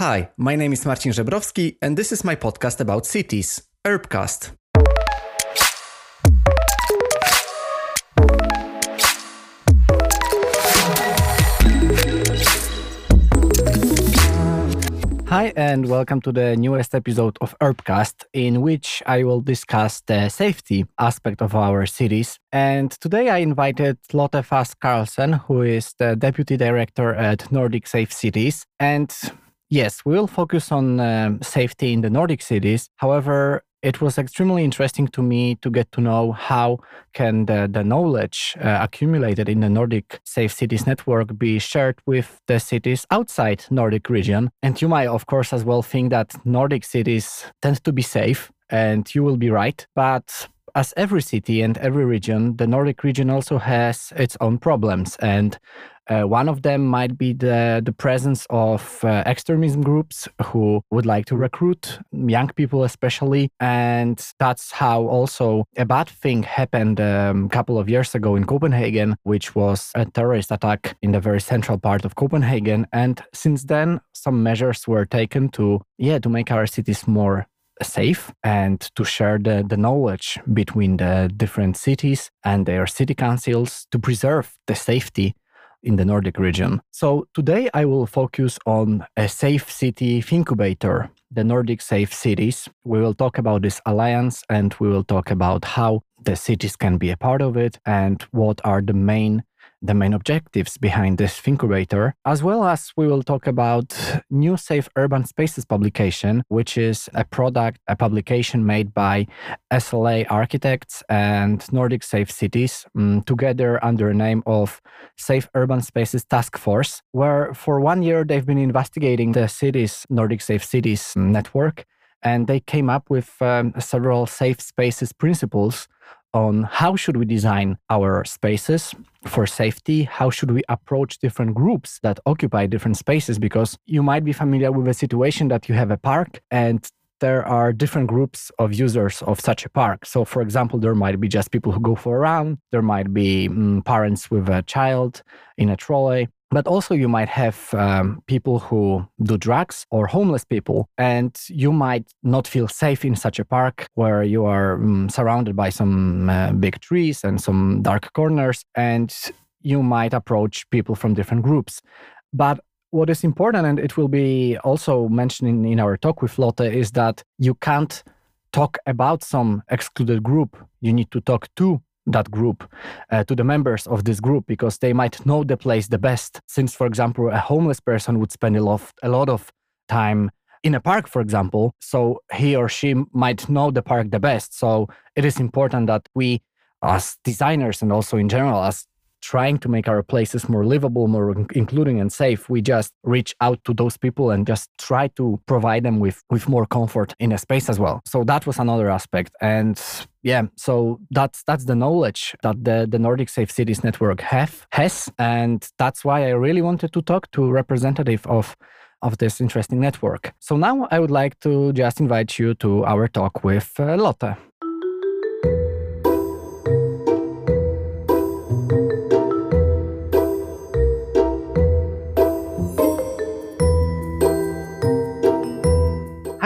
Hi, my name is Marcin Żebrowski, and this is my podcast about cities, Urbcast. Hi, and welcome to the newest episode of Urbcast, in which I will discuss the safety aspect of our cities. And today I invited Lotte Fast Carlsen, who is the deputy director at Nordic Safe Cities. And yes, we will focus on um, safety in the Nordic cities. However, it was extremely interesting to me to get to know how can the, the knowledge uh, accumulated in the Nordic Safe Cities network be shared with the cities outside Nordic region. And you might, of course, as well think that Nordic cities tend to be safe, and you will be right. But as every city and every region, the Nordic region also has its own problems. And uh, one of them might be the, the presence of uh, extremism groups who would like to recruit young people, especially. And that's how also a bad thing happened um, a couple of years ago in Copenhagen, which was a terrorist attack in the very central part of Copenhagen. And since then, some measures were taken to, yeah, to make our cities more safe and to share the, the knowledge between the different cities and their city councils to preserve the safety in the Nordic region. So today I will focus on a safe city incubator, the Nordic Safe Cities. We will talk about this alliance and we will talk about how the cities can be a part of it and what are the main the main objectives behind this incubator, as well as we will talk about New Safe Urban Spaces publication, which is a product, a publication made by SLA Architects and Nordic Safe Cities um, together under the name of Safe Urban Spaces Task Force, where for one year they've been investigating the cities, Nordic Safe Cities network, and they came up with um, several safe spaces principles on how should we design our spaces for safety? How should we approach different groups that occupy different spaces? Because you might be familiar with a situation that you have a park and there are different groups of users of such a park. So, for example, there might be just people who go for a run, there might be um, parents with a child in a trolley, but also, you might have um, people who do drugs or homeless people, and you might not feel safe in such a park where you are um, surrounded by some uh, big trees and some dark corners, and you might approach people from different groups. But what is important, and it will be also mentioned in, in our talk with Lotte, is that you can't talk about some excluded group. You need to talk to that group uh, to the members of this group because they might know the place the best. Since for example a homeless person would spend a lot, a lot of time in a park for example so he or she might know the park the best. So it is important that we as designers and also in general as trying to make our places more livable, more including and safe, we just reach out to those people and just try to provide them with with more comfort in a space as well. So that was another aspect. And yeah, so that's that's the knowledge that the, the Nordic Safe Cities Network have has. And that's why I really wanted to talk to representative of of this interesting network. So now I would like to just invite you to our talk with uh, Lotte.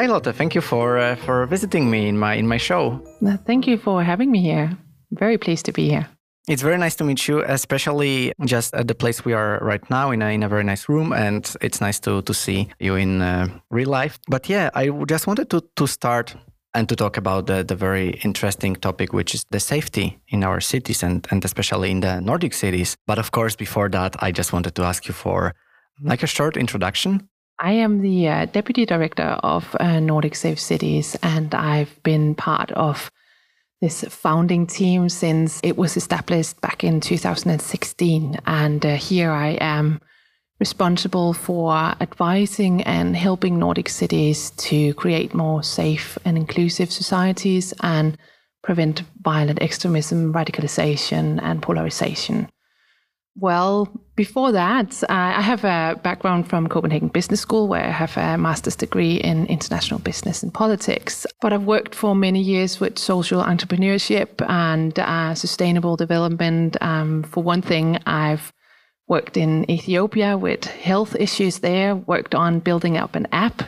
Hi Lotte, thank you for uh, for visiting me in my in my show. Thank you for having me here. Very pleased to be here. It's very nice to meet you, especially just at the place we are right now in a, in a very nice room, and it's nice to to see you in uh, real life. But yeah, I just wanted to to start and to talk about the, the very interesting topic, which is the safety in our cities and, and especially in the Nordic cities. But of course, before that, I just wanted to ask you for like a short introduction I am the uh, deputy director of uh, Nordic Safe Cities, and I've been part of this founding team since it was established back in 2016. And uh, here I am responsible for advising and helping Nordic cities to create more safe and inclusive societies and prevent violent extremism, radicalization, and polarization. Well, before that, uh, I have a background from Copenhagen Business School, where I have a master's degree in international business and politics. But I've worked for many years with social entrepreneurship and uh, sustainable development. Um, for one thing, I've worked in Ethiopia with health issues there, worked on building up an app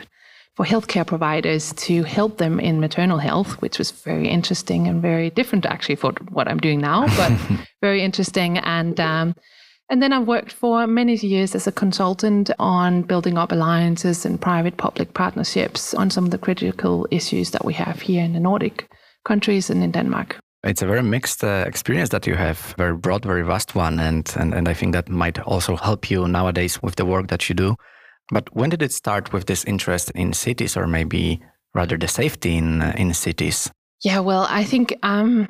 for healthcare providers to help them in maternal health, which was very interesting and very different actually for what I'm doing now, but very interesting. And um, and then I've worked for many years as a consultant on building up alliances and private public partnerships on some of the critical issues that we have here in the Nordic countries and in Denmark. It's a very mixed uh, experience that you have, very broad, very vast one. And, and, and I think that might also help you nowadays with the work that you do. But when did it start with this interest in cities or maybe rather the safety in, uh, in cities? Yeah, well, I think, um,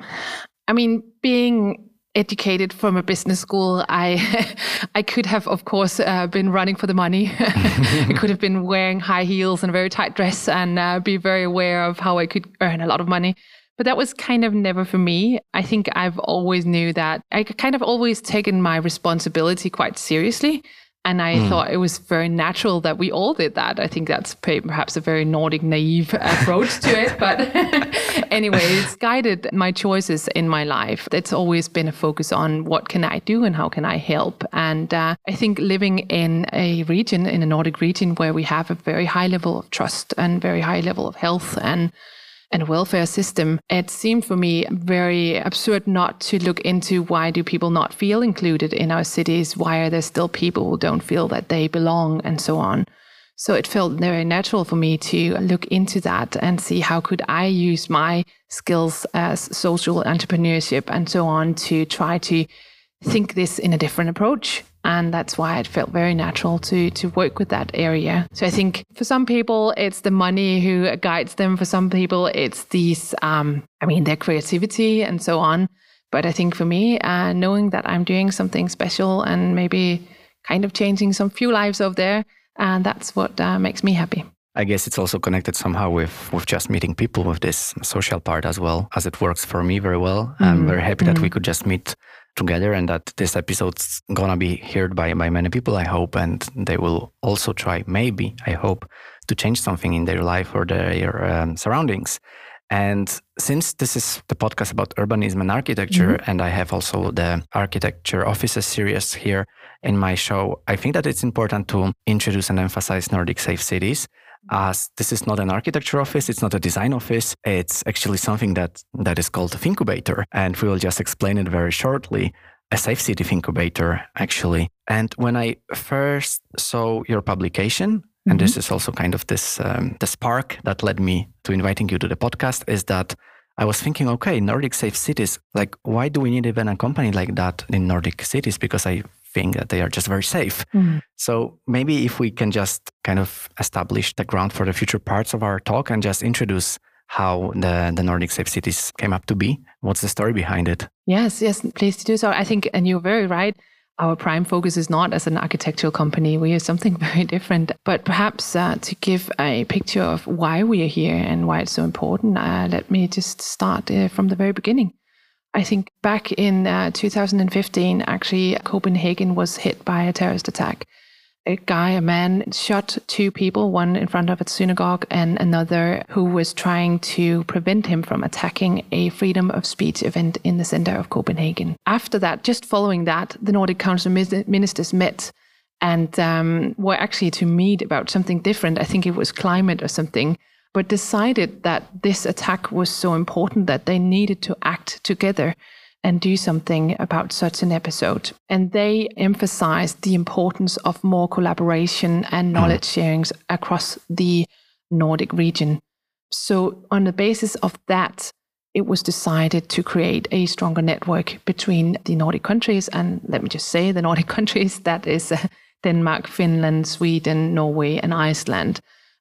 I mean, being educated from a business school, I I could have, of course, uh, been running for the money. I could have been wearing high heels and a very tight dress and uh, be very aware of how I could earn a lot of money. But that was kind of never for me. I think I've always knew that I kind of always taken my responsibility quite seriously. And I mm. thought it was very natural that we all did that. I think that's perhaps a very Nordic naive approach to it. But anyway, it's guided my choices in my life. It's always been a focus on what can I do and how can I help. And uh, I think living in a region, in a Nordic region, where we have a very high level of trust and very high level of health and and welfare system, it seemed for me very absurd not to look into why do people not feel included in our cities? Why are there still people who don't feel that they belong and so on? So it felt very natural for me to look into that and see how could I use my skills as social entrepreneurship and so on to try to think this in a different approach and that's why it felt very natural to to work with that area so i think for some people it's the money who guides them for some people it's these um, i mean their creativity and so on but i think for me uh, knowing that i'm doing something special and maybe kind of changing some few lives over there and that's what uh, makes me happy I guess it's also connected somehow with, with just meeting people with this social part as well, as it works for me very well. Mm-hmm. I'm very happy that mm-hmm. we could just meet together and that this episode's gonna be heard by, by many people, I hope, and they will also try, maybe, I hope, to change something in their life or their um, surroundings. And since this is the podcast about urbanism and architecture, mm-hmm. and I have also the architecture offices series here in my show, I think that it's important to introduce and emphasize Nordic safe cities as this is not an architecture office, it's not a design office, it's actually something that, that is called a incubator. And we will just explain it very shortly. A safe city incubator, actually. And when I first saw your publication, mm-hmm. and this is also kind of this um, the spark that led me to inviting you to the podcast, is that I was thinking, okay, Nordic safe cities, like why do we need even a company like that in Nordic cities? Because I think that they are just very safe. Mm. So maybe if we can just kind of establish the ground for the future parts of our talk and just introduce how the, the Nordic safe cities came up to be. What's the story behind it? Yes, yes, please do so. I think, and you're very right. Our prime focus is not as an architectural company. We are something very different. But perhaps uh, to give a picture of why we are here and why it's so important, uh, let me just start uh, from the very beginning. I think back in uh, 2015, actually, Copenhagen was hit by a terrorist attack. A guy, a man, shot two people, one in front of a synagogue and another who was trying to prevent him from attacking a freedom of speech event in the center of Copenhagen. After that, just following that, the Nordic Council ministers met and um, were actually to meet about something different. I think it was climate or something but decided that this attack was so important that they needed to act together and do something about such an episode. And they emphasized the importance of more collaboration and mm. knowledge sharing across the Nordic region. So, on the basis of that, it was decided to create a stronger network between the Nordic countries. And let me just say the Nordic countries that is uh, Denmark, Finland, Sweden, Norway, and Iceland.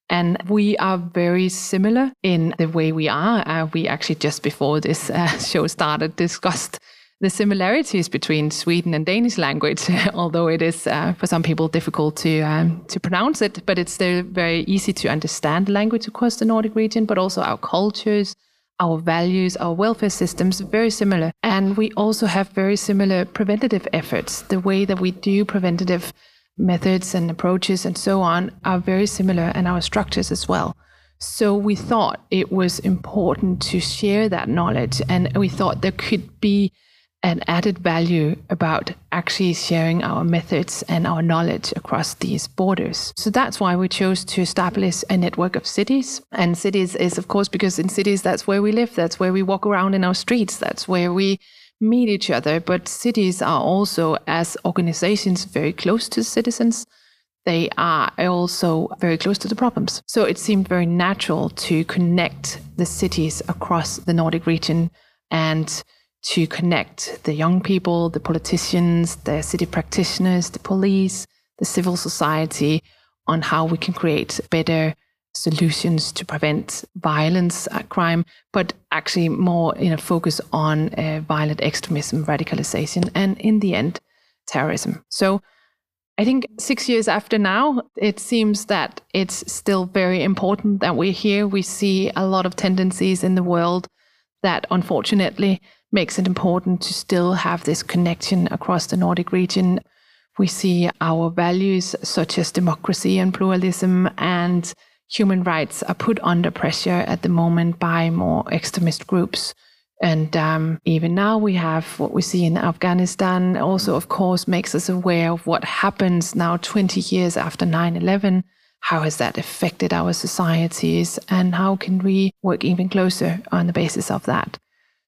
And we are very similar in the way we are. Uh, we actually, just before this uh, show started, discussed the similarities between Sweden and Danish language, although it is uh, for some people difficult to um, to pronounce it. But it's still very easy to understand the language across the Nordic region, but also our cultures, our values, our welfare systems, very similar. And we also have very similar preventative efforts. The way that we do preventative methods and approaches and so on are very similar and our structures as well. So we thought it was important to share that knowledge and we thought there could be an added value about actually sharing our methods and our knowledge across these borders. So that's why we chose to establish a network of cities. And cities is, of course, because in cities, that's where we live, that's where we walk around in our streets, that's where we meet each other. But cities are also, as organizations, very close to citizens. They are also very close to the problems. So it seemed very natural to connect the cities across the Nordic region and to connect the young people, the politicians, the city practitioners, the police, the civil society on how we can create better solutions to prevent violence, uh, crime, but actually more in a focus on uh, violent extremism, radicalization, and in the end, terrorism. So I think six years after now, it seems that it's still very important that we're here. We see a lot of tendencies in the world that unfortunately makes it important to still have this connection across the Nordic region. We see our values, such as democracy and pluralism and human rights, are put under pressure at the moment by more extremist groups. And um, even now, we have what we see in Afghanistan, also, of course, makes us aware of what happens now 20 years after 9 11. How has that affected our societies? And how can we work even closer on the basis of that?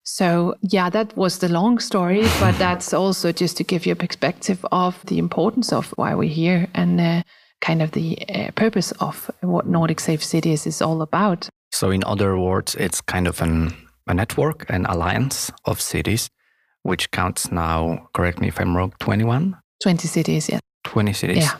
So, yeah, that was the long story, but that's also just to give you a perspective of the importance of why we're here and uh, kind of the uh, purpose of what Nordic Safe Cities is all about. So, in other words, it's kind of an, a network, an alliance of cities, which counts now, correct me if I'm wrong, 21? 20 cities, yeah. 20 cities. Yeah.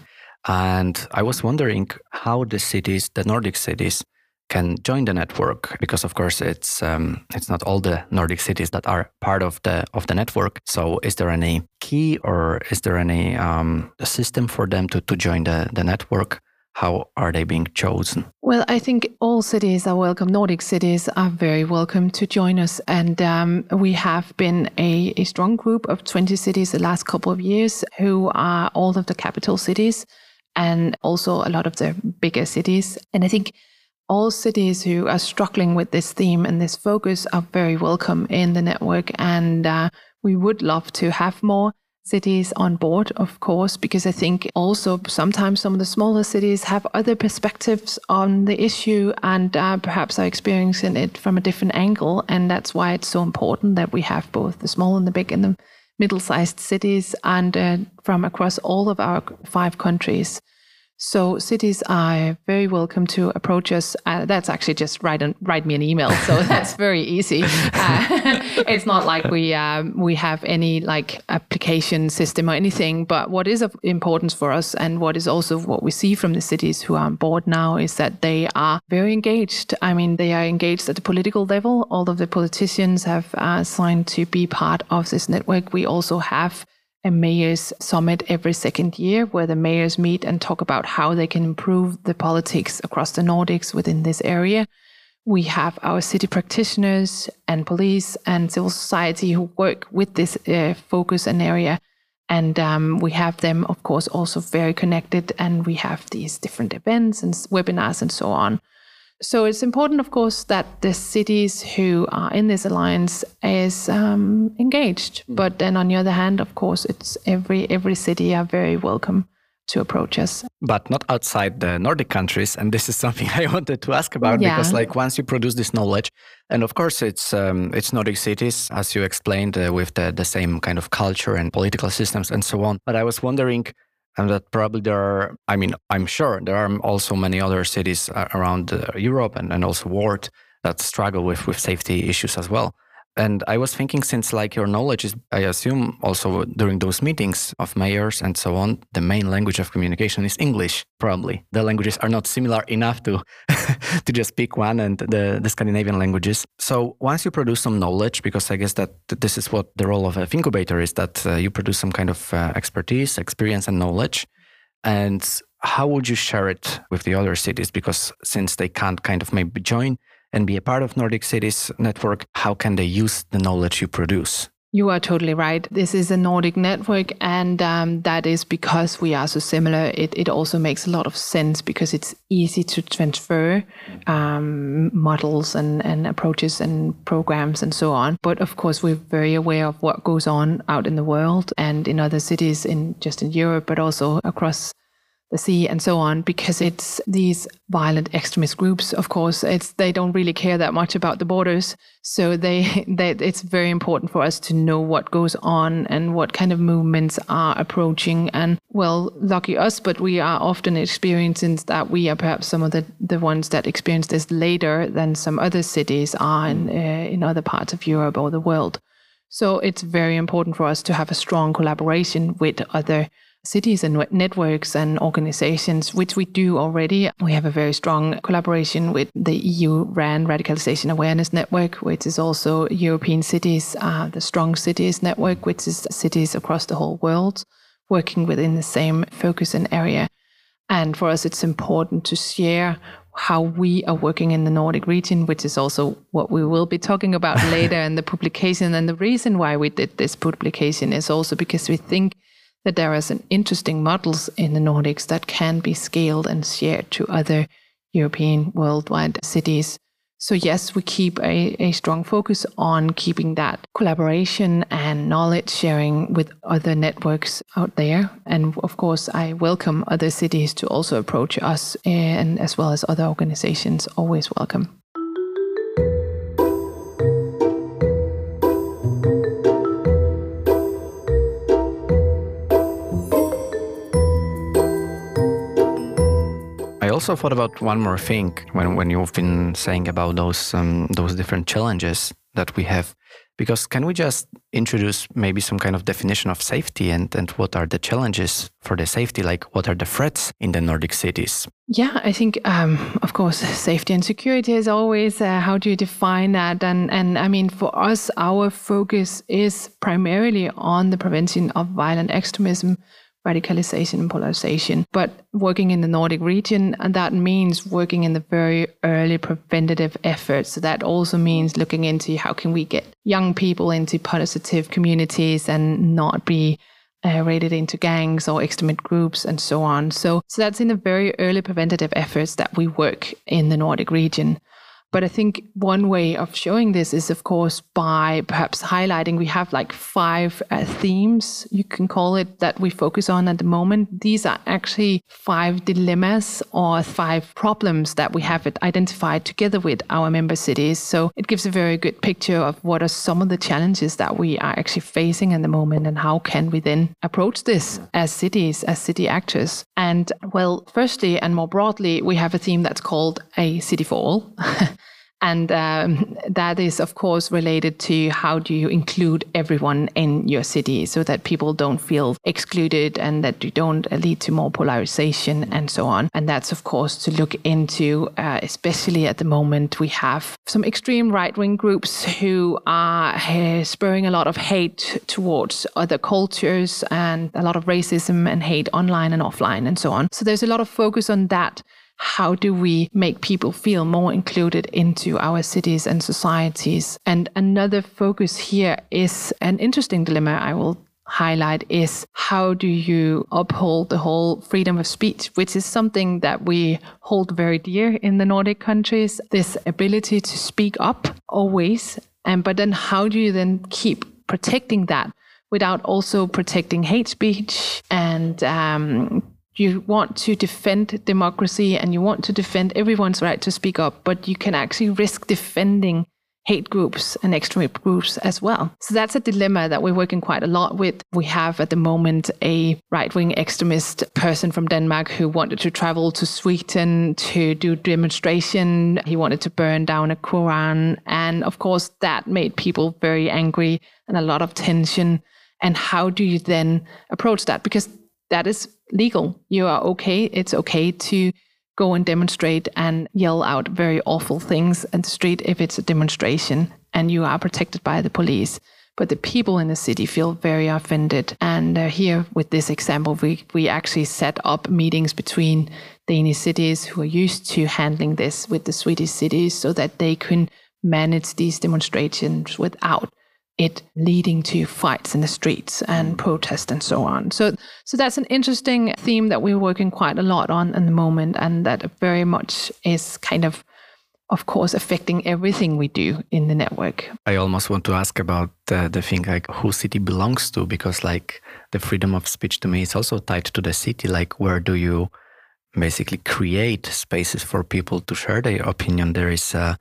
And I was wondering how the cities, the Nordic cities, can join the network because of course it's um, it's not all the Nordic cities that are part of the of the network. So is there any key or is there any um, system for them to, to join the, the network? How are they being chosen? Well, I think all cities are welcome. Nordic cities are very welcome to join us. And um, we have been a, a strong group of 20 cities the last couple of years who are all of the capital cities and also a lot of the bigger cities. And I think all cities who are struggling with this theme and this focus are very welcome in the network. And uh, we would love to have more cities on board, of course, because I think also sometimes some of the smaller cities have other perspectives on the issue and uh, perhaps are experiencing it from a different angle. And that's why it's so important that we have both the small and the big and the middle sized cities and uh, from across all of our five countries. So cities are very welcome to approach us. Uh, that's actually just write an, write me an email. So that's very easy. Uh, it's not like we um, we have any like application system or anything. But what is of importance for us, and what is also what we see from the cities who are on board now, is that they are very engaged. I mean, they are engaged at the political level. All of the politicians have uh, signed to be part of this network. We also have a mayors summit every second year where the mayors meet and talk about how they can improve the politics across the Nordics within this area. We have our city practitioners and police and civil society who work with this uh, focus and area. And um, we have them, of course, also very connected. And we have these different events and webinars and so on. So it's important, of course, that the cities who are in this alliance is um, engaged. Mm. But then, on the other hand, of course, it's every every city are very welcome to approach us. But not outside the Nordic countries, and this is something I wanted to ask about yeah. because, like, once you produce this knowledge, and of course, it's um, it's Nordic cities, as you explained, uh, with the the same kind of culture and political systems and so on. But I was wondering and that probably there are i mean i'm sure there are also many other cities uh, around uh, europe and, and also world that struggle with with safety issues as well and I was thinking, since like your knowledge is, I assume also during those meetings of mayors and so on, the main language of communication is English. Probably the languages are not similar enough to to just pick one and the, the Scandinavian languages. So once you produce some knowledge, because I guess that this is what the role of a incubator is, that uh, you produce some kind of uh, expertise, experience, and knowledge, and how would you share it with the other cities? Because since they can't kind of maybe join, and be a part of Nordic Cities Network, how can they use the knowledge you produce? You are totally right. This is a Nordic network, and um, that is because we are so similar. It, it also makes a lot of sense because it's easy to transfer um, models and, and approaches and programs and so on. But of course, we're very aware of what goes on out in the world and in other cities, in just in Europe, but also across the sea and so on because it's these violent extremist groups of course. It's they don't really care that much about the borders. So they, they it's very important for us to know what goes on and what kind of movements are approaching. And well lucky us but we are often experiencing that we are perhaps some of the the ones that experience this later than some other cities are in uh, in other parts of Europe or the world. So it's very important for us to have a strong collaboration with other cities and networks and organizations, which we do already. We have a very strong collaboration with the EU RAN Radicalization Awareness Network, which is also European cities, uh, the Strong Cities Network, which is cities across the whole world working within the same focus and area. And for us, it's important to share how we are working in the Nordic region, which is also what we will be talking about later in the publication. And the reason why we did this publication is also because we think that there are some interesting models in the Nordics that can be scaled and shared to other European worldwide cities. So, yes, we keep a, a strong focus on keeping that collaboration and knowledge sharing with other networks out there. And of course, I welcome other cities to also approach us, eh, and as well as other organizations, always welcome. Also thought about one more thing when, when you've been saying about those um, those different challenges that we have. Because can we just introduce maybe some kind of definition of safety and, and what are the challenges for the safety? Like, what are the threats in the Nordic cities? Yeah, I think, um, of course, safety and security is always uh, how do you define that? And, and I mean, for us, our focus is primarily on the prevention of violent extremism radicalization and polarization. But working in the Nordic region, and that means working in the very early preventative efforts. So that also means looking into how can we get young people into positive communities and not be uh, rated into gangs or extremist groups and so on. So, so that's in the very early preventative efforts that we work in the Nordic region. But I think one way of showing this is, of course, by perhaps highlighting. We have like five uh, themes, you can call it, that we focus on at the moment. These are actually five dilemmas or five problems that we have identified together with our member cities. So it gives a very good picture of what are some of the challenges that we are actually facing at the moment and how can we then approach this as cities, as city actors. And well, firstly and more broadly, we have a theme that's called a city for all. And um, that is, of course, related to how do you include everyone in your city so that people don't feel excluded and that you don't lead to more polarization and so on. And that's, of course, to look into, uh, especially at the moment, we have some extreme right wing groups who are uh, spurring a lot of hate towards other cultures and a lot of racism and hate online and offline and so on. So there's a lot of focus on that how do we make people feel more included into our cities and societies? And another focus here is an interesting dilemma I will highlight is how do you uphold the whole freedom of speech, which is something that we hold very dear in the Nordic countries, this ability to speak up always. And but then how do you then keep protecting that without also protecting hate speech and um, you want to defend democracy and you want to defend everyone's right to speak up, but you can actually risk defending hate groups and extremist groups as well. So that's a dilemma that we're working quite a lot with. We have at the moment a right wing extremist person from Denmark who wanted to travel to Sweden to do demonstration. He wanted to burn down a Quran. And of course, that made people very angry and a lot of tension. And how do you then approach that? Because that is legal. You are okay. It's okay to go and demonstrate and yell out very awful things in the street if it's a demonstration and you are protected by the police. But the people in the city feel very offended. And uh, here, with this example, we, we actually set up meetings between Danish cities who are used to handling this with the Swedish cities so that they can manage these demonstrations without it leading to fights in the streets and mm. protests and so on. So, so that's an interesting theme that we're working quite a lot on at the moment, and that very much is kind of, of course, affecting everything we do in the network. I almost want to ask about the, the thing like who city belongs to, because like the freedom of speech to me is also tied to the city. Like, where do you basically create spaces for people to share their opinion? There is a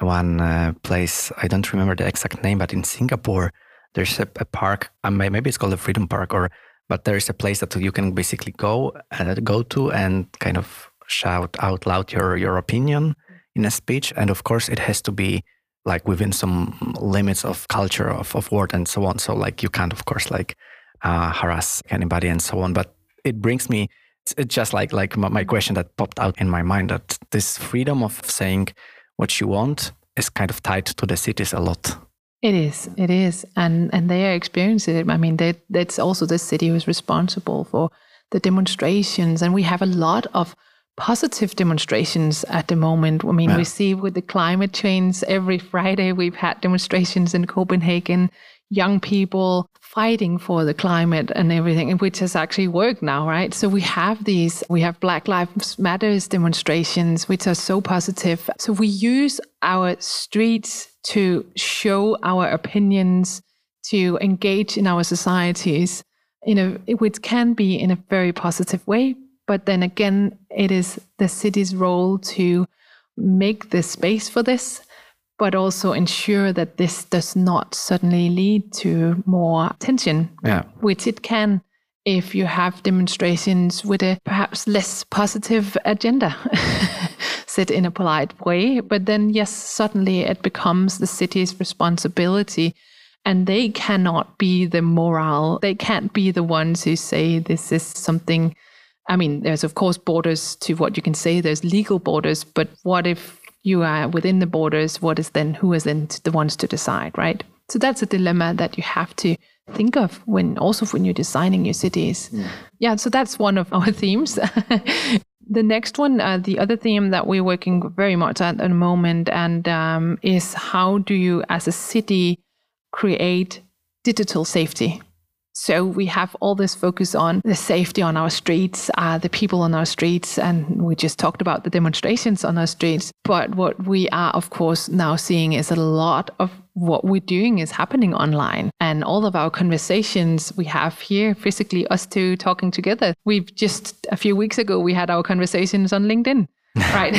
one uh, place, I don't remember the exact name, but in Singapore, there's a, a park, uh, maybe it's called the Freedom Park, or but there is a place that you can basically go uh, go to and kind of shout out loud your your opinion in a speech, and of course it has to be like within some limits of culture of, of word and so on. So like you can't of course like uh, harass anybody and so on. But it brings me it's just like like my question that popped out in my mind that this freedom of saying what you want is kind of tied to the cities a lot. It is, it is, and and they are experiencing it. I mean, they, that's also the city who's responsible for the demonstrations, and we have a lot of positive demonstrations at the moment. I mean, yeah. we see with the climate change every Friday we've had demonstrations in Copenhagen, young people fighting for the climate and everything, which has actually worked now, right? So we have these, we have Black Lives Matters demonstrations, which are so positive. So we use our streets to show our opinions, to engage in our societies in a which can be in a very positive way. But then again, it is the city's role to make the space for this but also ensure that this does not suddenly lead to more tension, yeah. which it can if you have demonstrations with a perhaps less positive agenda, said in a polite way. But then, yes, suddenly it becomes the city's responsibility. And they cannot be the moral, they can't be the ones who say this is something. I mean, there's of course borders to what you can say, there's legal borders, but what if you are within the borders, what is then who is then the ones to decide, right? So that's a dilemma that you have to think of when also when you're designing your cities. Mm. Yeah, so that's one of our themes. the next one, uh, the other theme that we're working very much at at the moment, and um, is how do you, as a city, create digital safety? So we have all this focus on the safety on our streets, uh, the people on our streets, and we just talked about the demonstrations on our streets. But what we are, of course, now seeing is a lot of what we're doing is happening online. And all of our conversations we have here physically, us two talking together. We've just a few weeks ago, we had our conversations on LinkedIn. right.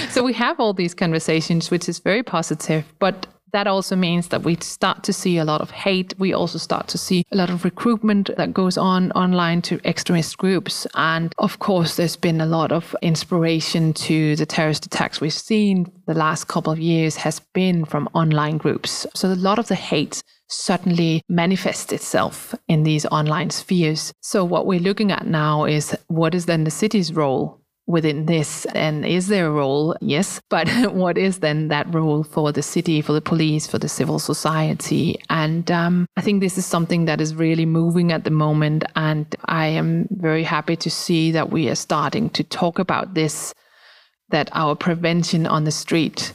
so we have all these conversations, which is very positive. But that also means that we start to see a lot of hate. We also start to see a lot of recruitment that goes on online to extremist groups. And of course, there's been a lot of inspiration to the terrorist attacks we've seen the last couple of years has been from online groups. So a lot of the hate certainly manifests itself in these online spheres. So what we're looking at now is what is then the city's role within this? And is there a role? Yes. But what is then that role for the city, for the police, for the civil society? And um, I think this is something that is really moving at the moment. And I am very happy to see that we are starting to talk about this, that our prevention on the street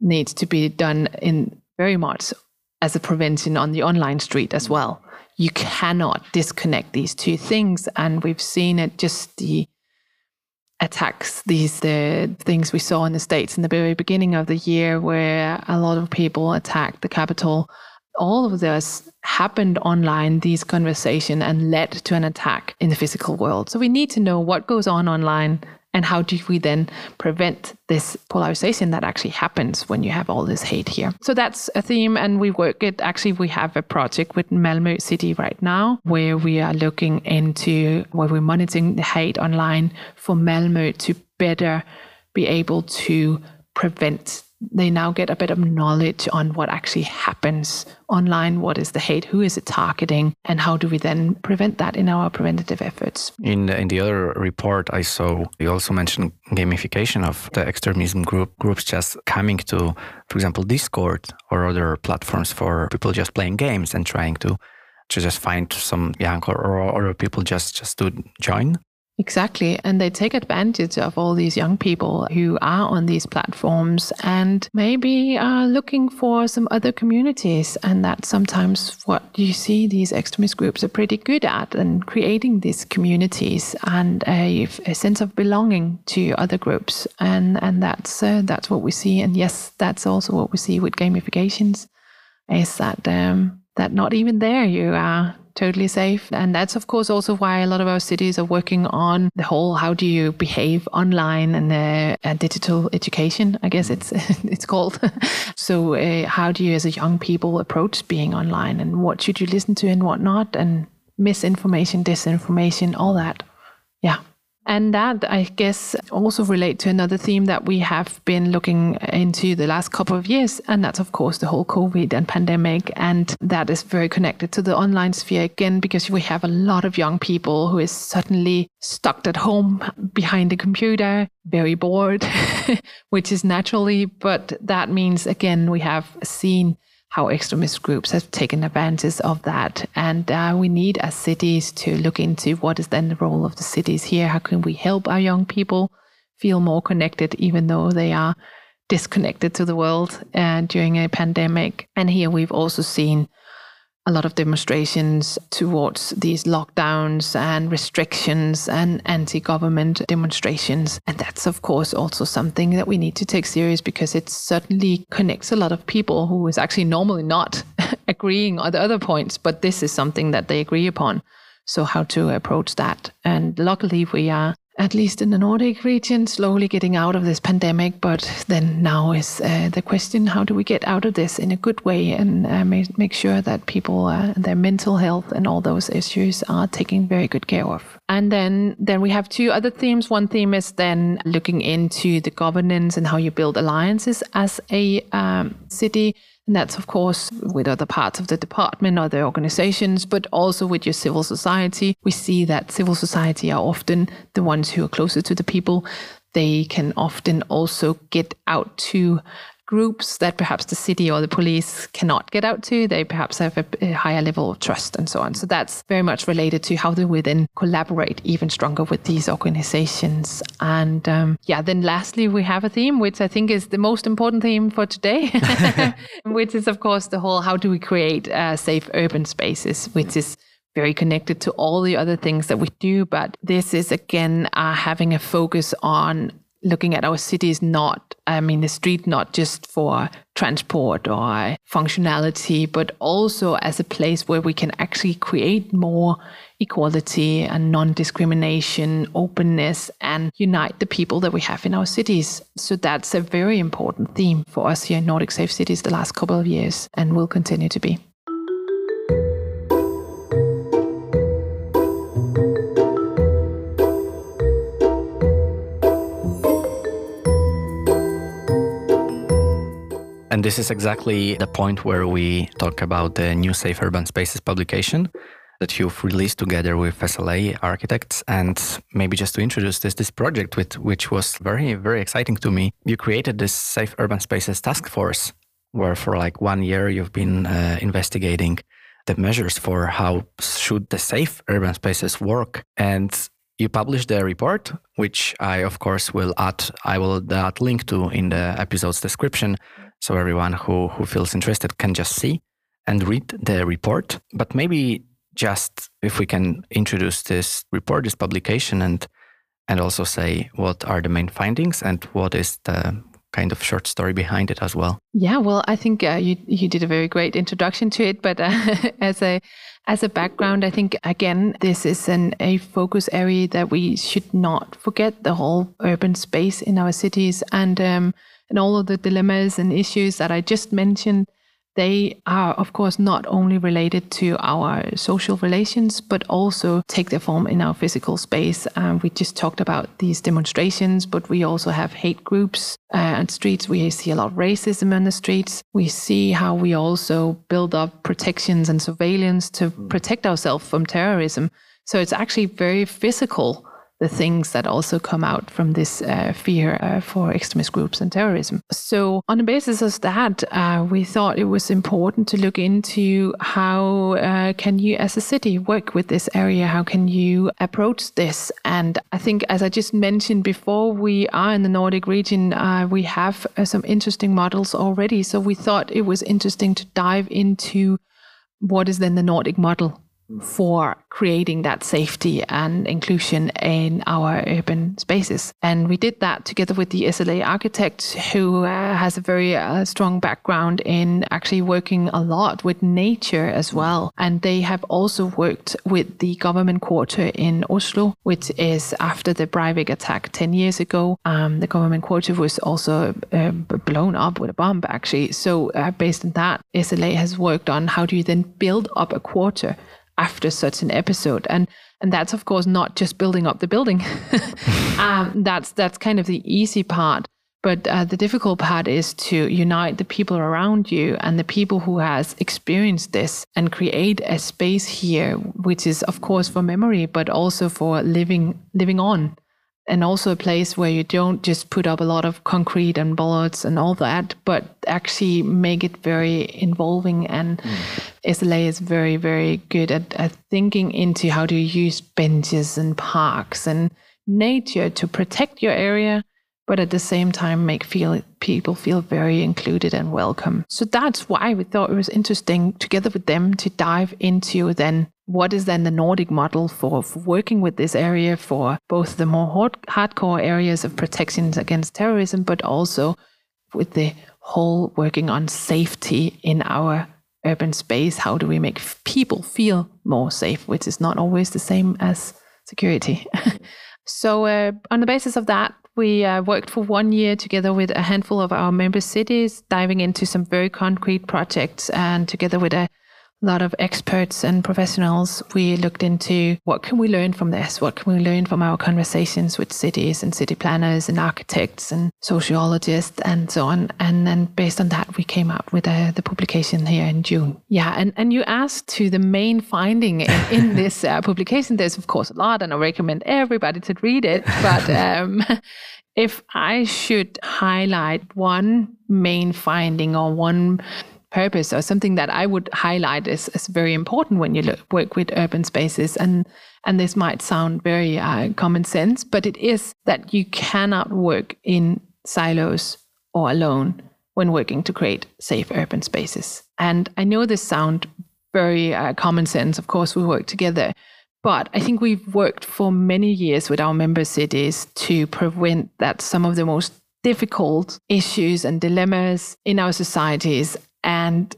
needs to be done in very much as a prevention on the online street as well. You cannot disconnect these two things. And we've seen it just the attacks, these the things we saw in the States in the very beginning of the year where a lot of people attacked the Capitol. All of this happened online, these conversations, and led to an attack in the physical world. So we need to know what goes on online and how do we then prevent this polarization that actually happens when you have all this hate here? So that's a theme, and we work it. Actually, we have a project with Malmö City right now where we are looking into where we're monitoring the hate online for Malmö to better be able to prevent they now get a bit of knowledge on what actually happens online, what is the hate, who is it targeting, and how do we then prevent that in our preventative efforts. In the, in the other report I saw, you also mentioned gamification of the extremism group groups just coming to, for example, Discord or other platforms for people just playing games and trying to to just find some young or, or people just just to join Exactly. And they take advantage of all these young people who are on these platforms and maybe are looking for some other communities. And that's sometimes what you see these extremist groups are pretty good at and creating these communities and a, a sense of belonging to other groups. And, and that's, uh, that's what we see. And yes, that's also what we see with gamifications is that, um, that not even there you are totally safe. And that's, of course, also why a lot of our cities are working on the whole how do you behave online and uh, uh, digital education, I guess it's, it's called. so, uh, how do you, as a young people, approach being online and what should you listen to and what not, and misinformation, disinformation, all that. Yeah. And that, I guess, also relate to another theme that we have been looking into the last couple of years. And that's, of course, the whole COVID and pandemic. And that is very connected to the online sphere again, because we have a lot of young people who is suddenly stuck at home behind the computer, very bored, which is naturally. But that means, again, we have seen how extremist groups have taken advantage of that. And uh, we need as cities to look into what is then the role of the cities here. How can we help our young people feel more connected, even though they are disconnected to the world uh, during a pandemic? And here we've also seen a lot of demonstrations towards these lockdowns and restrictions and anti government demonstrations. And that's, of course, also something that we need to take serious because it certainly connects a lot of people who is actually normally not agreeing on the other points, but this is something that they agree upon. So, how to approach that. And luckily, we are at least in the Nordic region, slowly getting out of this pandemic. But then now is uh, the question: How do we get out of this in a good way and uh, make, sure that people, uh, their mental health and all those issues are taken very good care of? And then, then we have two other themes. One theme is then looking into the governance and how you build alliances as a um, city and that's, of course, with other parts of the department, other organizations, but also with your civil society. We see that civil society are often the ones who are closer to the people. They can often also get out to groups that perhaps the city or the police cannot get out to. They perhaps have a, a, higher level of trust and so on. So that's very much related to how do we then collaborate even stronger with these organizations. And um, yeah, then lastly, we have a theme, which I think is the most important theme for today, which is, of course, the whole how do we create uh, safe urban spaces, which is very connected to all the other things that we do. But this is again uh, having a focus on looking at our cities not i mean the street not just for transport or functionality but also as a place where we can actually create more equality and non-discrimination openness and unite the people that we have in our cities. So that's a very important theme for us here in nordic safe cities the last couple of years and will continue to be And this is exactly the point where we talk about the new Safe Urban Spaces publication that you've released together with SLA architects. And maybe just to introduce this, this project, with, which was very, very exciting to me, you created this Safe Urban Spaces task force, where for like one year you've been uh, investigating the measures for how should the safe urban spaces work. And you published the report, which I, of course, will add, I will add link to in the episode's description so everyone who, who feels interested can just see and read the report. But maybe just if we can introduce this report, this publication, and and also say what are the main findings and what is the kind of short story behind it as well. Yeah, well, I think uh, you you did a very great introduction to it, but uh, as a as a background, I think again this is an a focus area that we should not forget the whole urban space in our cities and. Um, and all of the dilemmas and issues that I just mentioned, they are, of course, not only related to our social relations, but also take their form in our physical space. Um, we just talked about these demonstrations, but we also have hate groups uh, and streets. We see a lot of racism in the streets. We see how we also build up protections and surveillance to protect ourselves from terrorism. So it's actually very physical the things that also come out from this uh, fear uh, for extremist groups and terrorism. So, on the basis of that, uh, we thought it was important to look into how uh, can you, as a city, work with this area? How can you approach this? And I think, as I just mentioned before, we are in the Nordic region. Uh, we have uh, some interesting models already. So we thought it was interesting to dive into what is then the Nordic model for creating that safety and inclusion in our urban spaces. And we did that together with the SLA architect, who uh, has a very uh, strong background in actually working a lot with nature as well. And they have also worked with the government quarter in Oslo, which is after the Breivik attack 10 years ago. Um, the government quarter was also uh, blown up with a bomb, actually. So, uh, based on that, SLA has worked on how do you then build up a quarter after such an episode. And and that's of course not just building up the building. Um, that's that's kind of the easy part. But uh, the difficult part is to unite the people around you and the people who has experienced this and create a space here which is of course for memory but also for living living on and also a place where you don't just put up a lot of concrete and bullets and all that, but actually make it very involving. And mm. SLA is very, very good at, at thinking into how to use benches and parks and nature to protect your area, but at the same time make feel people feel very included and welcome. So that's why we thought it was interesting together with them to dive into then what is then the Nordic model for, for working with this area for both the more hard, hardcore areas of protections against terrorism, but also with the whole working on safety in our urban space? How do we make people feel more safe, which is not always the same as security? so, uh, on the basis of that, we uh, worked for one year together with a handful of our member cities, diving into some very concrete projects and together with a lot of experts and professionals, we looked into what can we learn from this? What can we learn from our conversations with cities and city planners and architects and sociologists and so on? And then based on that, we came up with uh, the publication here in June. Yeah, and, and you asked to the main finding in, in this uh, publication. There's of course a lot, and I recommend everybody to read it. But um, if I should highlight one main finding or one purpose or something that I would highlight as very important when you look, work with urban spaces. And, and this might sound very uh, common sense, but it is that you cannot work in silos or alone when working to create safe urban spaces. And I know this sound very uh, common sense. Of course, we work together. But I think we've worked for many years with our member cities to prevent that some of the most difficult issues and dilemmas in our societies and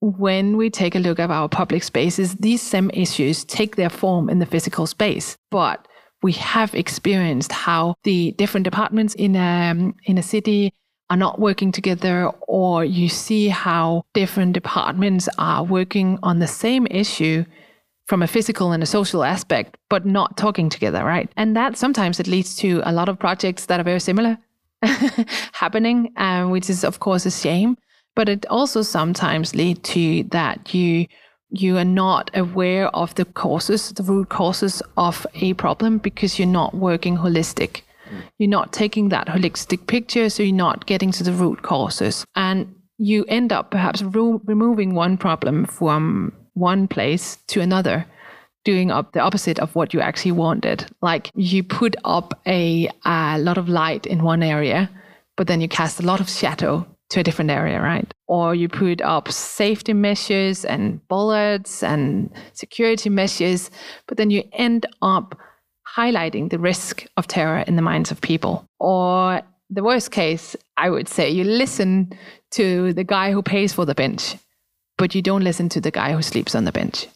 when we take a look at our public spaces, these same issues take their form in the physical space. But we have experienced how the different departments in a, um, in a city are not working together, or you see how different departments are working on the same issue from a physical and a social aspect, but not talking together, right? And that sometimes it leads to a lot of projects that are very similar happening, uh, which is, of course, a shame but it also sometimes lead to that you you are not aware of the causes, the root causes of a problem because you're not working holistic. Mm. You're not taking that holistic picture, so you're not getting to the root causes. And you end up perhaps re- removing one problem from one place to another, doing up the opposite of what you actually wanted. Like you put up a, a lot of light in one area, but then you cast a lot of shadow to a different area, right? Or you put up safety measures and bullets and security measures, but then you end up highlighting the risk of terror in the minds of people. Or the worst case, I would say, you listen to the guy who pays for the bench, but you don't listen to the guy who sleeps on the bench,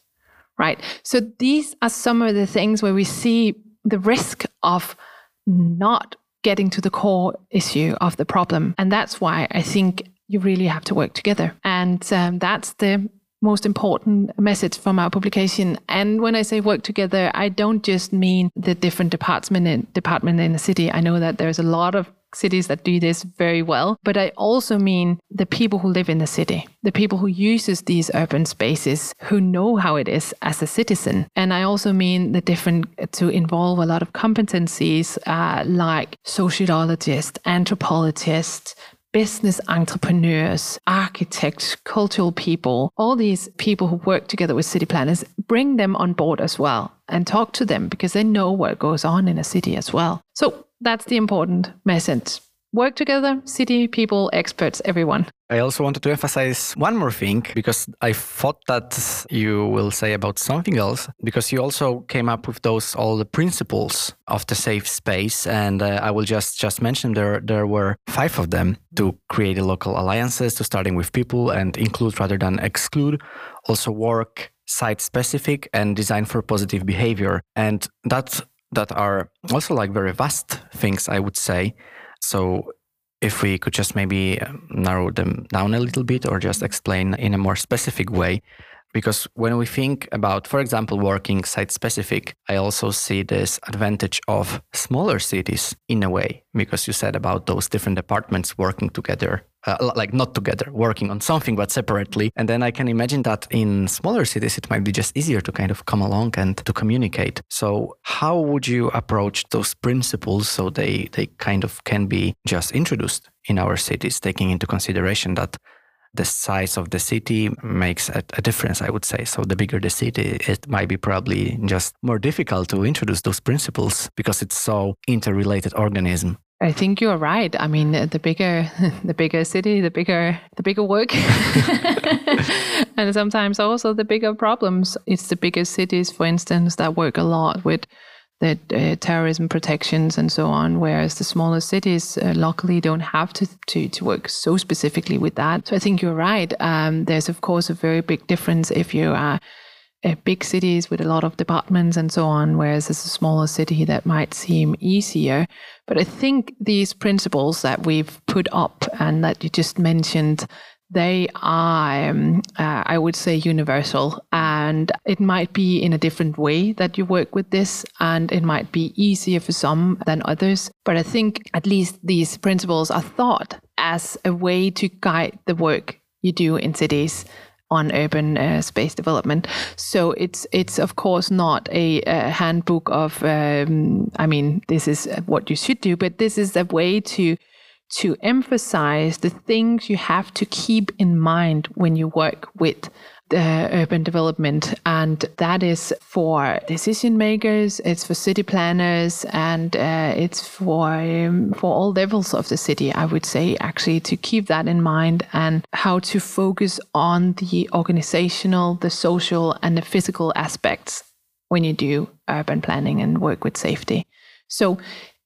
right? So these are some of the things where we see the risk of not getting to the core issue of the problem. And that's why I think you really have to work together. And um, that's the most important message from our publication. And when I say work together, I don't just mean the different department in, department in the city. I know that there's a lot of cities that do this very well. But I also mean the people who live in the city, the people who uses these urban spaces, who know how it is as a citizen. And I also mean the different to involve a lot of competencies uh, like sociologists, anthropologists, business entrepreneurs, architects, cultural people, all these people who work together with city planners, bring them on board as well and talk to them because they know what goes on in a city as well. So that's the important message. Work together, city people, experts, everyone. I also wanted to emphasize one more thing because I thought that you will say about something else because you also came up with those all the principles of the safe space and uh, I will just just mention there there were five of them to create local alliances to starting with people and include rather than exclude. Also work site specific and design for positive behavior. And that that are also like very vast things I would say so if we could just maybe um, narrow them down a little bit or just explain in a more specific way. Because when we think about, for example, working site specific, I also see this advantage of smaller cities in a way, because you said about those different departments working together uh, like not together, working on something but separately. And then I can imagine that in smaller cities, it might be just easier to kind of come along and to communicate. So, how would you approach those principles so they, they kind of can be just introduced in our cities, taking into consideration that the size of the city makes a, a, difference, I would say. So the bigger the city, it might be probably just more difficult to introduce those principles because it's so interrelated organism. I think you're right. I mean, the bigger the bigger city, the bigger the bigger work, and sometimes also the bigger problems. It's the bigger cities, for instance, that work a lot with the uh, terrorism protections and so on, whereas the smaller cities uh, locally don't have to, to to work so specifically with that. So I think you're right. Um, there's of course a very big difference if you are big cities with a lot of departments and so on, whereas it's a smaller city that might seem easier. But I think these principles that we've put up and that you just mentioned, they are, um, uh, I would say, universal. And it might be in a different way that you work with this, and it might be easier for some than others. But I think at least these principles are thought as a way to guide the work you do in cities on urban uh, space development. So it's it's of course not a, a handbook of um, I mean this is what you should do, but this is a way to to emphasize the things you have to keep in mind when you work with urban development, and that is for decision makers, it's for city planners, and uh, it's for um, for all levels of the city. I would say actually to keep that in mind and how to focus on the organizational, the social, and the physical aspects when you do urban planning and work with safety. So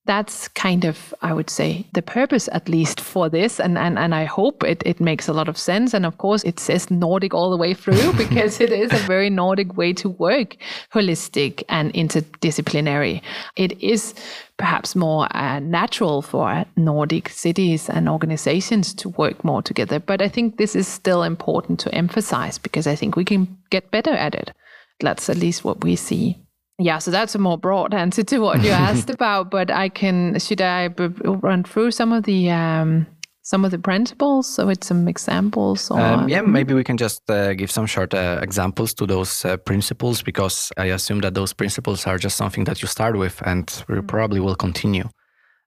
that's kind of i would say the purpose at least for this and and, and i hope it, it makes a lot of sense. And of course it says nordic all the way through because it is a very nordic way to work holistic and interdisciplinary. It is perhaps more uh, natural for nordic cities and organizations to work more together. But i think this is still important to emphasize because i think we can get better at it. That's at least what we see yeah, so that's a more broad answer to what you asked about. But I can should I b- run through some of the um, some of the principles so with some examples? Or... Um, yeah, maybe we can just uh, give some short uh, examples to those uh, principles because I assume that those principles are just something that you start with, and we mm-hmm. probably will continue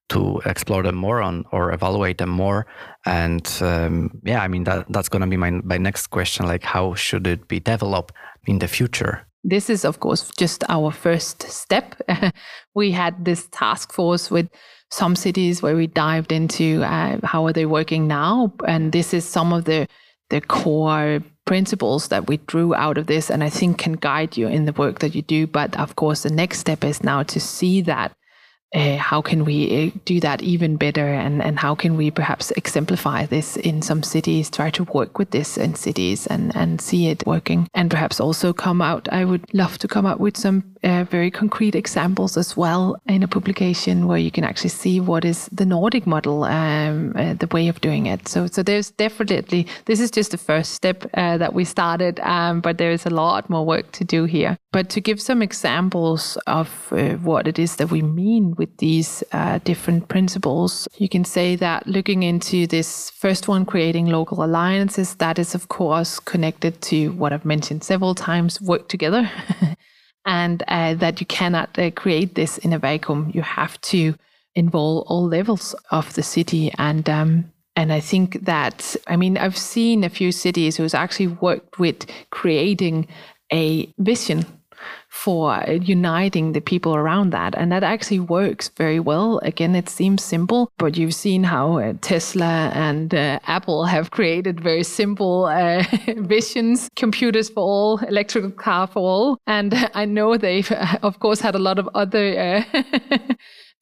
to explore them more on or evaluate them more. And um, yeah, I mean that that's going to be my my next question. Like, how should it be developed in the future? This is, of course, just our first step. we had this task force with some cities where we dived into uh, how are they working now, and this is some of the the core principles that we drew out of this, and I think can guide you in the work that you do. But of course, the next step is now to see that uh, how can we uh, do that even better? And, and how can we perhaps exemplify this in some cities try to work with this in cities and, and see it working? And perhaps also come out i would love to come up with some uh, very concrete examples as well in a publication where you can actually see what is the nordic model um, uh, the way of doing it. So so there's definitely this is just the first step uh, that we started um, but there is a lot more work to do here But to give some examples of uh, what it is that we mean with these uh, different principles, you can say that looking into this first one, creating local alliances, that is, of course, connected to what I've mentioned several times work together. and uh, that you cannot uh, create this in a vacuum. You have to involve all levels of the city and um, and I think that, I mean, I've seen a few cities who's actually worked with creating a vision for uniting the people around that. And that actually works very well. Again, it seems simple, but you've seen how uh, Tesla and uh, Apple have created very simple uh, visions computers for all, electrical car for all. And I know they've, of course, had a lot of other. Uh,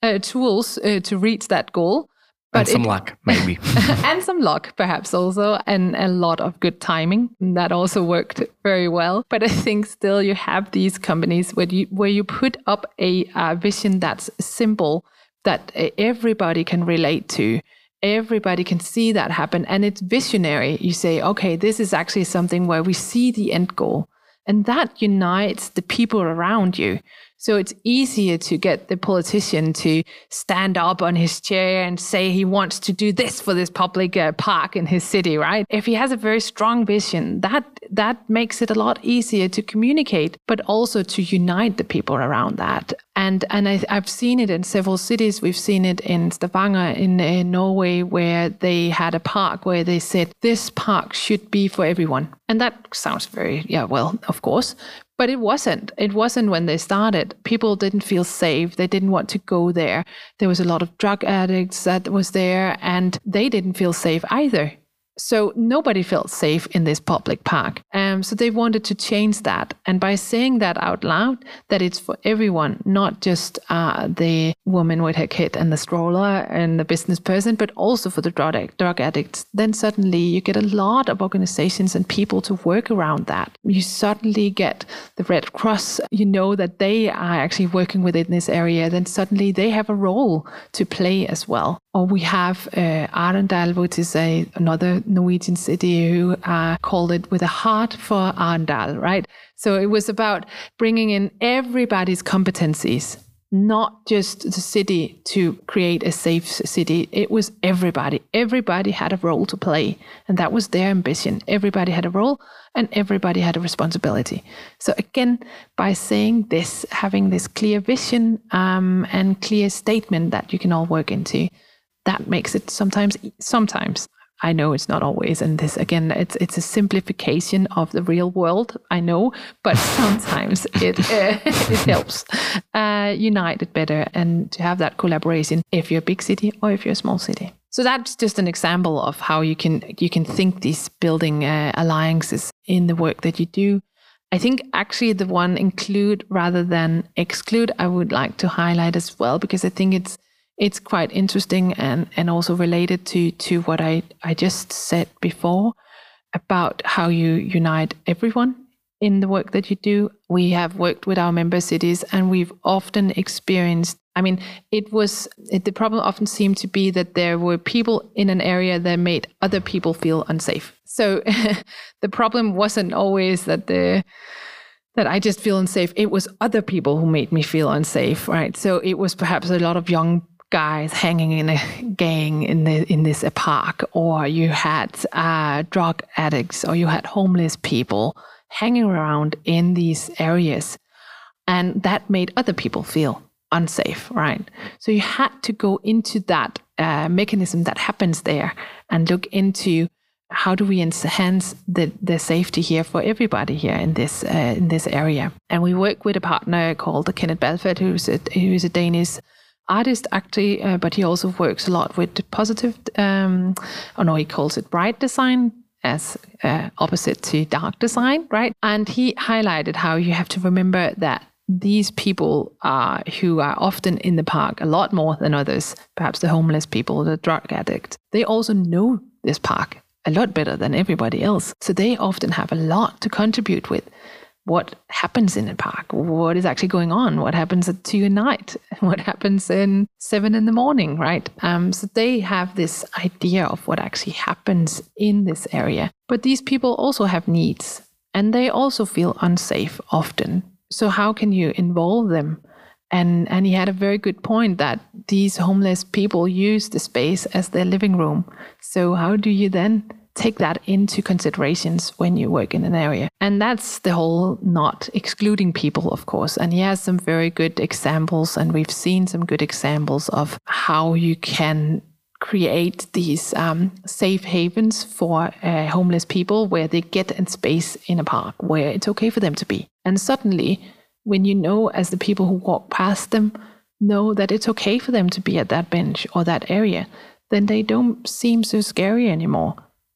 uh, tools uh, to reach that goal. But and some it, luck, maybe. and some luck, perhaps also, and a lot of good timing. That also worked very well. But I think still you have these companies where you where you put up a uh, vision that's simple, that everybody can relate to. Everybody can see that happen, and it's visionary. You say, okay, this is actually something where we see the end goal, and that unites the people around you. So it's easier to get the politician to stand up on his chair and say he wants to do this for this public uh, park in his city, right? If he has a very strong vision, that that makes it a lot easier to communicate, but also to unite the people around that. And and I, have seen it in several cities. We've seen it in Stavanger in, in Norway, where they had a park where they said this park should be for everyone. And that sounds very yeah, well, of course, but it wasn't. It wasn't when they started. People didn't feel safe. They didn't want to go there. There was a lot of drug addicts that was there, and they didn't feel safe either. So nobody felt safe in this public park. Um, so they wanted to change that. And by saying that out loud, that it's for everyone, not just uh, the woman with her kid and the stroller and the business person, but also for the drug, drug addicts, then suddenly you get a lot of organizations and people to work around that. You suddenly get the Red Cross, you know that they are actually working within this area, then suddenly they have a role to play as well. Or we have uh, Arendal, which is a, another Norwegian city who uh, called it with a heart for Arendal, right? So it was about bringing in everybody's competencies, not just the city to create a safe city. It was everybody. Everybody had a role to play, and that was their ambition. Everybody had a role, and everybody had a responsibility. So again, by saying this, having this clear vision um, and clear statement that you can all work into, that makes it sometimes sometimes I know it's not always, and this again, it's it's a simplification of the real world. I know, but sometimes it uh, it helps uh, unite it better and to have that collaboration. If you're a big city or if you're a small city, so that's just an example of how you can you can think these building uh, alliances in the work that you do. I think actually the one include rather than exclude, I would like to highlight as well because I think it's it's quite interesting and, and also related to, to what I, I just said before about how you unite everyone in the work that you do. We have worked with our member cities and we've often experienced I mean, it was it, the problem often seemed to be that there were people in an area that made other people feel unsafe. So the problem wasn't always that the that I just feel unsafe. It was other people who made me feel unsafe, right? So it was perhaps a lot of young guys hanging in a gang in the in this park, or you had uh, drug addicts, or you had homeless people hanging around in these areas, and that made other people feel unsafe, right? So you had to go into that uh, mechanism that happens there and look into how do we enhance the, the safety here for everybody here in this uh, in this area. And we work with a partner called Kenneth Balfelt, who's a, who's a Danish artist actually, uh, but he also works a lot with positive, um, oh no, he calls it bright design as uh, opposite to dark design, right? And he highlighted how you have to remember that these people are who are often in the park a lot more than others, perhaps the homeless people, the drug addicts, they also know this park a lot better than everybody else. So they often have a lot to contribute with what happens in a park, what is actually going on, what happens at two at night, what happens in seven in the morning, right? Um, so they have this idea of what actually happens in this area. But these people also have needs and they also feel unsafe often. So how can you involve them? And and he had a very good point that these homeless people use the space as their living room. So how do you then take that into considerations when you work in an area. And that's the whole not excluding people, of course. And he has some very good examples, and we've seen some good examples of how you can create these um, safe havens for uh, homeless people where they get in space in a park where it's okay for them to be. And suddenly, when you know, as the people who walk past them, know that it's okay for them to be at that bench or that area, then they don't seem so scary anymore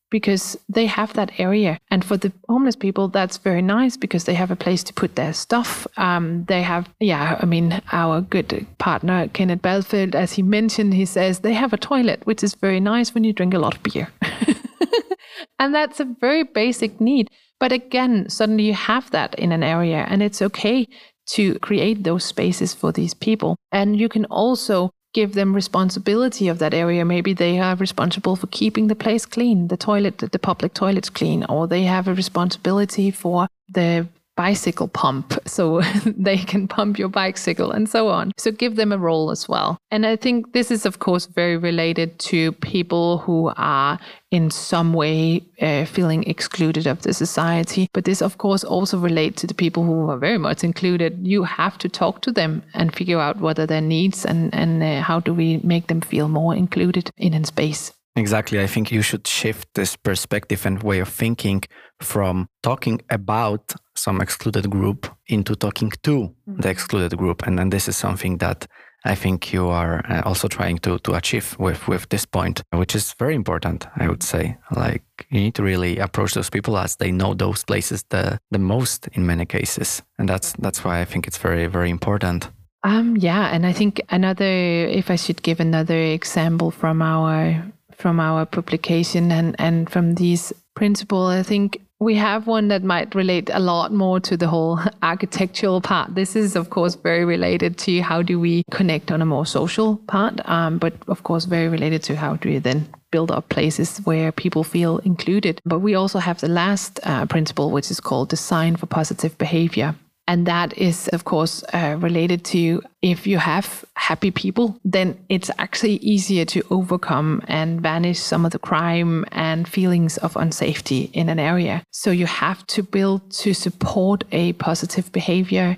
because they have that area. And for the homeless people, that's very nice because they have a place to put their stuff. Um, they have, yeah, I mean, our good partner, Kenneth Balfelt, as he mentioned, he says they have a toilet, which is very nice when you drink a lot of beer. and that's a very basic need. But again, suddenly you have that in an area, and it's okay to create those spaces for these people. And you can also give them responsibility of that area. Maybe they are responsible for keeping the place clean, the toilet, the public toilets clean, or they have a responsibility for the bicycle pump so they can pump your bicycle and so on. So give them a role as well. And I think this is, of course, very related to people who are in some way uh, feeling excluded of the society. But this, of course, also relates to the people who are very much included. You have to talk to them and figure out what are their needs and, and uh, how do we make them feel more included in a space. Exactly. I think you should shift this perspective and way of thinking from talking about some excluded group into talking to mm-hmm. the excluded group. And then this is something that I think you are uh, also trying to, to achieve with, with this point, which is very important, I would say. Like you need to really approach those people as they know those places the, the most in many cases. And that's that's why I think it's very, very important. Um, yeah, and I think another, if I should give another example from our from our publication and, and from these principles. I think we have one that might relate a lot more to the whole architectural part. This is, of course, very related to how do we connect on a more social part, um, but of course, very related to how do you then build up places where people feel included. But we also have the last uh, principle, which is called design for positive behavior. And that is, of course, uh, related to if you have happy people, then it's actually easier to overcome and vanish some of the crime and feelings of unsafety in an area. So you have to build to support a positive behavior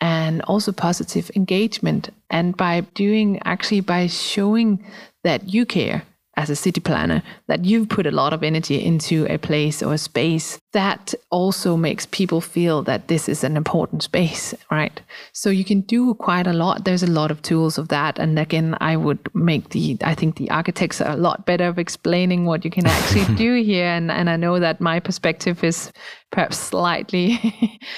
and also positive engagement. And by doing, actually, by showing that you care as a city planner that you've put a lot of energy into a place or a space that also makes people feel that this is an important space right? So you can do quite a lot. There's a lot of tools of that. And again i would make the i think the architects are a lot better of explaining what you can actually do here. And, and i know that my perspective is perhaps slightly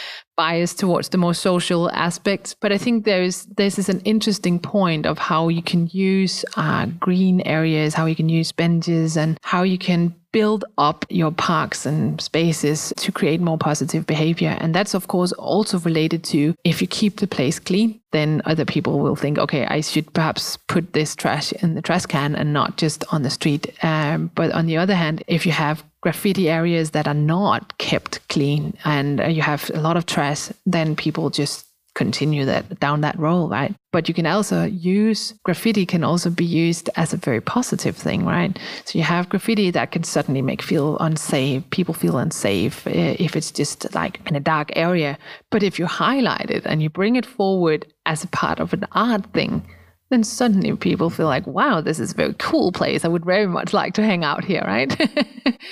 bias towards the more social aspects. But I think there is this is an interesting point of how you can use uh, green areas, how you can use benches, and how you can build up your parks and spaces to create more positive behavior. And that's, of course, also related to if you keep the place clean, then other people will think, okay, I should perhaps put this trash in the trash can and not just on the street. Um, but on the other hand, if you have graffiti areas that are not kept clean and uh, you have a lot of trash, then people just continue that down that road, right? But you can also use graffiti can also be used as a very positive thing, right? So you have graffiti that can certainly make feel unsafe, people feel unsafe if it's just like in a dark area. But if you highlight it and you bring it forward as a part of an art thing, then suddenly people feel like, wow, this is a very cool place. I would very much like to hang out here, right?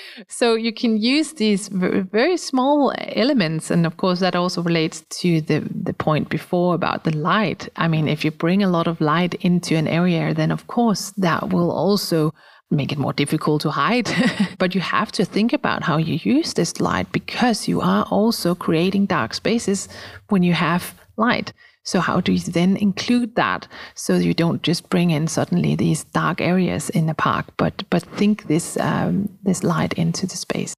so you can use these very small elements. And of course, that also relates to the, the point before about the light. I mean, if you bring a lot of light into an area, then of course that will also make it more difficult to hide. but you have to think about how you use this light because you are also creating dark spaces when you have light. So how do you then include that so you don't just bring in suddenly these dark areas in the park, but but think this um, this light into the space?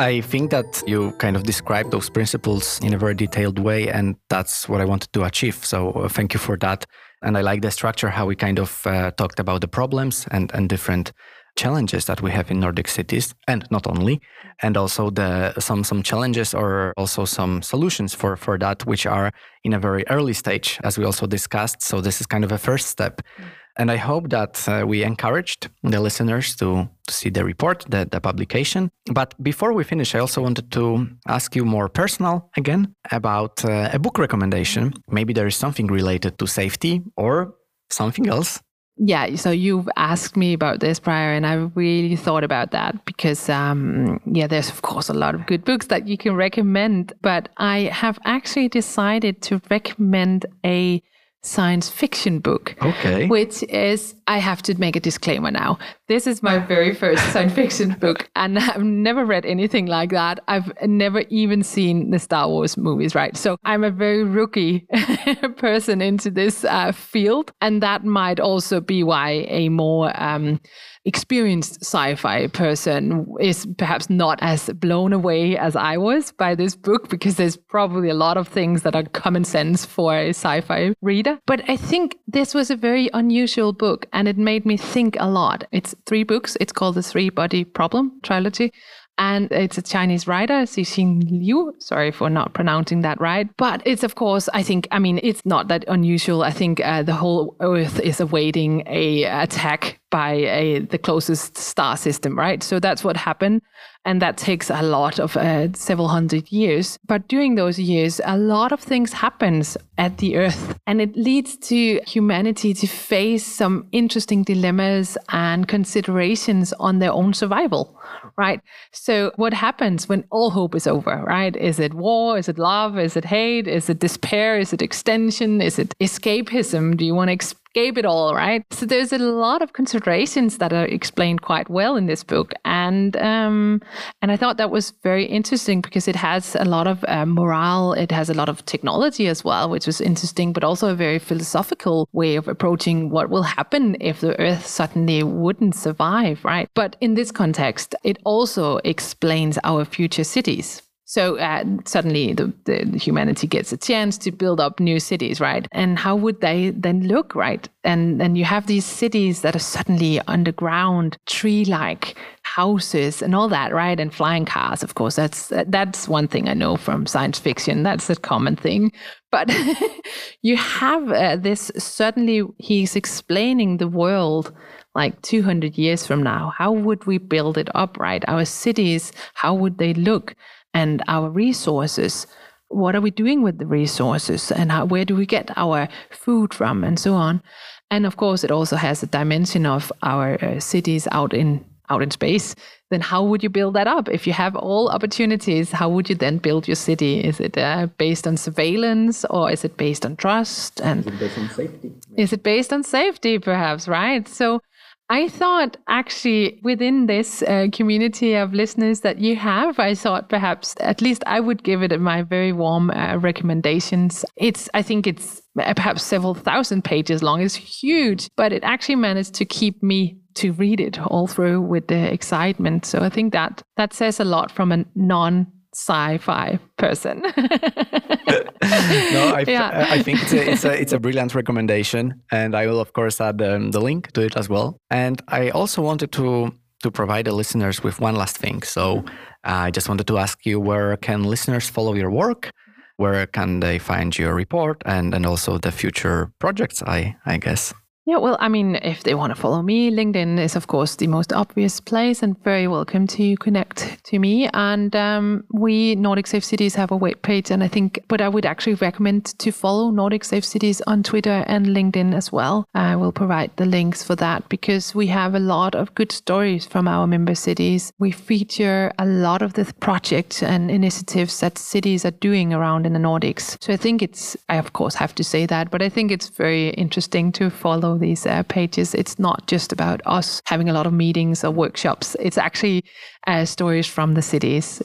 I think that you kind of described those principles in a very detailed way, and that's what I wanted to achieve. So uh, thank you for that. And I like the structure, how we kind of uh, talked about the problems and, and different challenges that we have in Nordic cities, and not only, and also the some some challenges or also some solutions for for that, which are in a very early stage, as we also discussed. So this is kind of a first step. Mm. And I hope that uh, we encouraged the listeners to, to see the report, the, the publication. But before we finish, I also wanted to ask you more personal again about uh, a book recommendation. Maybe there is something related to safety or something else yeah, so you've asked me about this prior, and I really thought about that because, um, yeah, there's of course a lot of good books that you can recommend, but I have actually decided to recommend a science fiction book. Okay. Which is, I have to make a disclaimer now. This is my very first science fiction book, and I've never read anything like that. I've never even seen the Star Wars movies, right? So I'm a very rookie person into this uh, field, and that might also be why a more um, experienced sci-fi person is perhaps not as blown away as I was by this book because there's probably a lot of things that are common sense for a sci-fi reader. But I think this was a very unusual book and it made me think a lot. It's three books. It's called the Three Body Problem trilogy and it's a Chinese writer, Cixin Liu. Sorry for not pronouncing that right. But it's, of course, I think, I mean, it's not that unusual. I think uh, the whole Earth is awaiting a attack by a, the closest star system, right? So that's what happened. And that takes a lot of uh, several hundred years. But during those years, a lot of things happens at the Earth. And it leads to humanity to face some interesting dilemmas and considerations on their own survival right? So, what happens when all hope is over, right? Is it war? Is it love? Is it hate? Is it despair? Is it extension? Is it escapism? Do you want to escape it all, right? So there's a lot of considerations that are explained quite well in this book, and um, and I thought that was very interesting because it has a lot of uh, morale, it has a lot of technology as well, which was interesting, but also a very philosophical way of approaching what will happen if the Earth suddenly wouldn't survive, right? But in this context, it also explains our future cities so uh, suddenly the, the, humanity gets a chance to build up new cities, right? And how would they then look, right? And then you have these cities that are suddenly underground, tree-like houses and all that, right? And flying cars, of course. That's that's one thing I know from science fiction. That's a common thing. But you have uh, this. Suddenly, he's explaining the world like 200 years from now. How would we build it up, right? Our cities, how would they look? And our resources. What are we doing with the resources and how, where do we get our food from and so on? And of course, it also has a dimension of our uh, cities out in out in space. Then how would you build that up? If you have all opportunities, how would you then build your city? Is it uh, based on surveillance or is it based on trust? And is it based on safety? Is it based on safety, perhaps? Right. So I thought actually within this uh, community of listeners that you have, I thought perhaps at least I would give it my very warm uh, recommendations. It's, I think it's uh, perhaps several thousand pages long. It's huge, but it actually managed to keep me to read it all through with the excitement. So I think that that says a lot from a non sci-fi person. no, I, yeah. I think it's a, it's a, it's a brilliant recommendation, and I will of course add um, the link to it as well. And I also wanted to to provide the listeners with one last thing. So uh, I just wanted to ask you where can listeners follow your work? Where can they find your report and and also the future projects? I I guess. Yeah, well, I mean, if they want to follow me, LinkedIn is, of course, the most obvious place and very welcome to connect to me. And um, we, Nordic Safe Cities, have a web page. And I think, but I would actually recommend to follow Nordic Safe Cities on Twitter and LinkedIn as well. I will provide the links for that because we have a lot of good stories from our member cities. We feature a lot of the projects and initiatives that cities are doing around in the Nordics. So I think it's, I of course have to say that, but I think it's very interesting to follow follow these uh, pages, it's not just about us having a lot of meetings or workshops. It's actually uh, stories from the cities.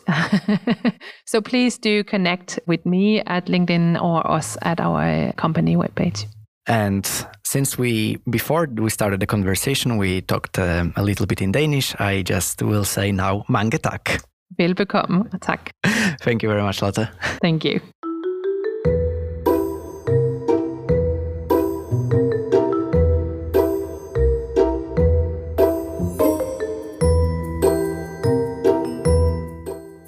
so please do connect with me at LinkedIn or us at our company webpage. And since we, before we started the conversation, we talked um, a little bit in Danish, I just will say now, mange tak. Velbekomme tak. Thank you very much, Lotte. Thank you.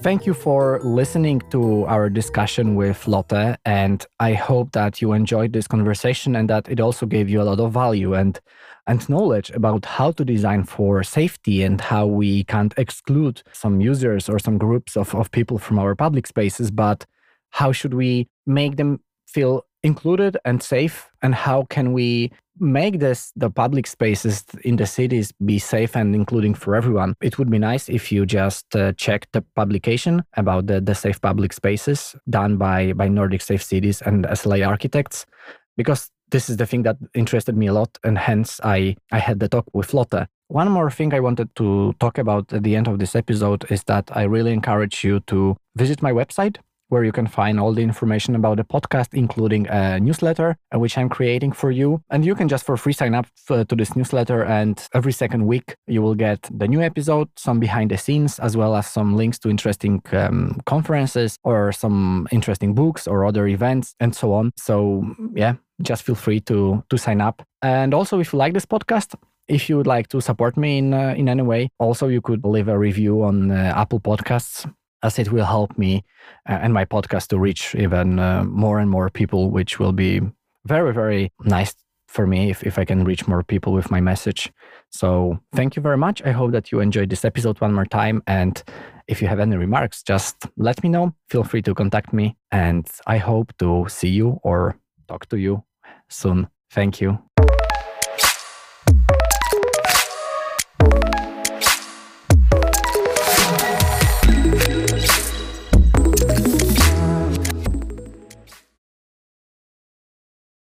Thank you for listening to our discussion with Lotte. And I hope that you enjoyed this conversation and that it also gave you a lot of value and, and knowledge about how to design for safety and how we can't exclude some users or some groups of, of people from our public spaces, but how should we make them feel included and safe and how can we make this the public spaces in the cities be safe and including for everyone. It would be nice if you just uh, check the publication about the, the safe public spaces done by by nordic safe cities and sla architects because this is the thing that interested me a lot and hence i i had the talk with lotte. One more thing I wanted to talk about at the end of this episode is that I really encourage you to visit my website where you can find all the information about the podcast, including a newsletter, uh, which I'm creating for you. And you can just for free sign up to this newsletter. And every second week, you will get the new episode, some behind the scenes, as well as some links to interesting um, conferences or some interesting books or other events and so on. So, yeah, just feel free to, to sign up. And also, if you like this podcast, if you would like to support me in uh, in any way, also you could leave a review on uh, Apple Podcasts as it will help me uh, and my podcast to reach even uh, more and more people, which will be very, very nice for me if, if I can reach more people with my message. So thank you very much. I hope that you enjoyed this episode one more time. And if you have any remarks, just let me know. Feel free to contact me. And I hope to see you or talk to you soon. Thank you.